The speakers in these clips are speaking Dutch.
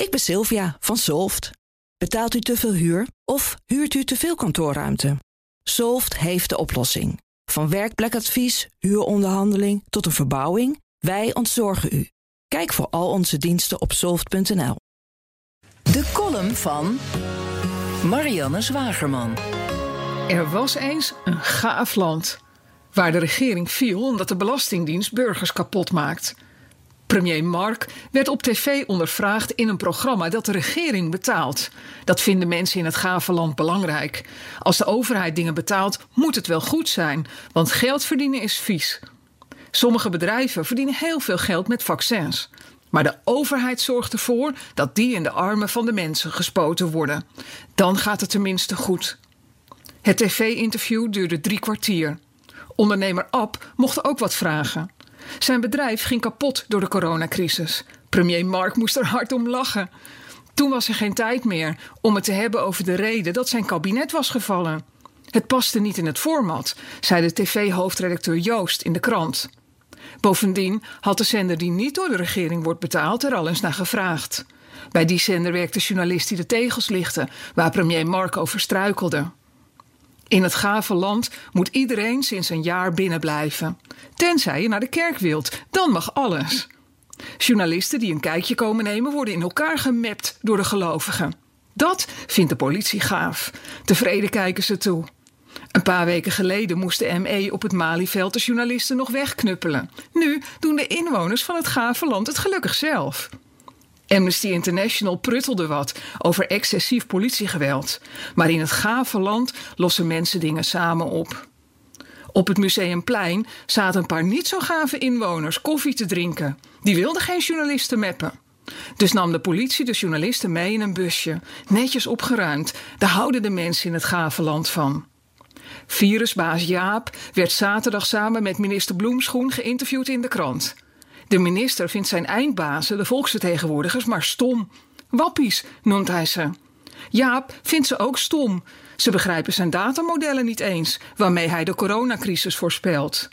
Ik ben Sylvia van Solft. Betaalt u te veel huur of huurt u te veel kantoorruimte? Solft heeft de oplossing. Van werkplekadvies, huuronderhandeling tot een verbouwing, wij ontzorgen u. Kijk voor al onze diensten op soft.nl. De column van Marianne Zwagerman. Er was eens een gaaf land waar de regering viel omdat de Belastingdienst burgers kapot maakt. Premier Mark werd op tv ondervraagd in een programma dat de regering betaalt. Dat vinden mensen in het gave land belangrijk. Als de overheid dingen betaalt, moet het wel goed zijn, want geld verdienen is vies. Sommige bedrijven verdienen heel veel geld met vaccins. Maar de overheid zorgt ervoor dat die in de armen van de mensen gespoten worden. Dan gaat het tenminste goed. Het tv-interview duurde drie kwartier. Ondernemer Ab mocht ook wat vragen. Zijn bedrijf ging kapot door de coronacrisis. Premier Mark moest er hard om lachen. Toen was er geen tijd meer om het te hebben over de reden dat zijn kabinet was gevallen. Het paste niet in het format, zei de tv-hoofdredacteur Joost in de krant. Bovendien had de zender die niet door de regering wordt betaald er al eens naar gevraagd. Bij die zender werkte journalist die de tegels lichtte, waar premier Mark over struikelde. In het gave land moet iedereen sinds een jaar binnenblijven. Tenzij je naar de kerk wilt, dan mag alles. Journalisten die een kijkje komen nemen worden in elkaar gemapt door de gelovigen. Dat vindt de politie gaaf. Tevreden kijken ze toe. Een paar weken geleden moest de ME op het Malieveld de journalisten nog wegknuppelen. Nu doen de inwoners van het gave land het gelukkig zelf. Amnesty International pruttelde wat over excessief politiegeweld. Maar in het gave land lossen mensen dingen samen op. Op het Museumplein zaten een paar niet zo gave inwoners koffie te drinken. Die wilden geen journalisten meppen. Dus nam de politie de journalisten mee in een busje, netjes opgeruimd. Daar houden de mensen in het gave land van. Virusbaas Jaap werd zaterdag samen met minister Bloemschoen geïnterviewd in de krant. De minister vindt zijn eindbazen, de volksvertegenwoordigers, maar stom. Wappies noemt hij ze. Jaap vindt ze ook stom. Ze begrijpen zijn datamodellen niet eens, waarmee hij de coronacrisis voorspelt.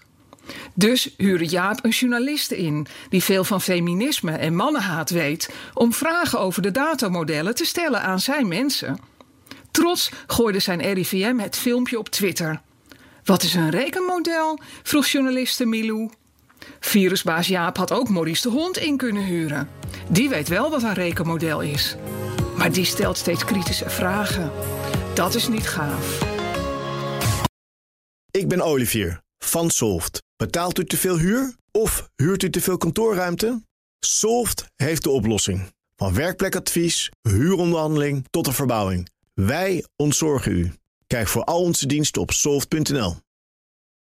Dus huurde Jaap een journaliste in die veel van feminisme en mannenhaat weet, om vragen over de datamodellen te stellen aan zijn mensen. Trots gooide zijn RIVM het filmpje op Twitter. Wat is een rekenmodel? vroeg journaliste Milou. Virusbaas Jaap had ook Maurice de Hond in kunnen huren. Die weet wel wat een rekenmodel is. Maar die stelt steeds kritische vragen. Dat is niet gaaf. Ik ben Olivier van Solft. Betaalt u te veel huur of huurt u te veel kantoorruimte? Solft heeft de oplossing. Van werkplekadvies, huuronderhandeling tot een verbouwing. Wij ontzorgen u. Kijk voor al onze diensten op soft.nl.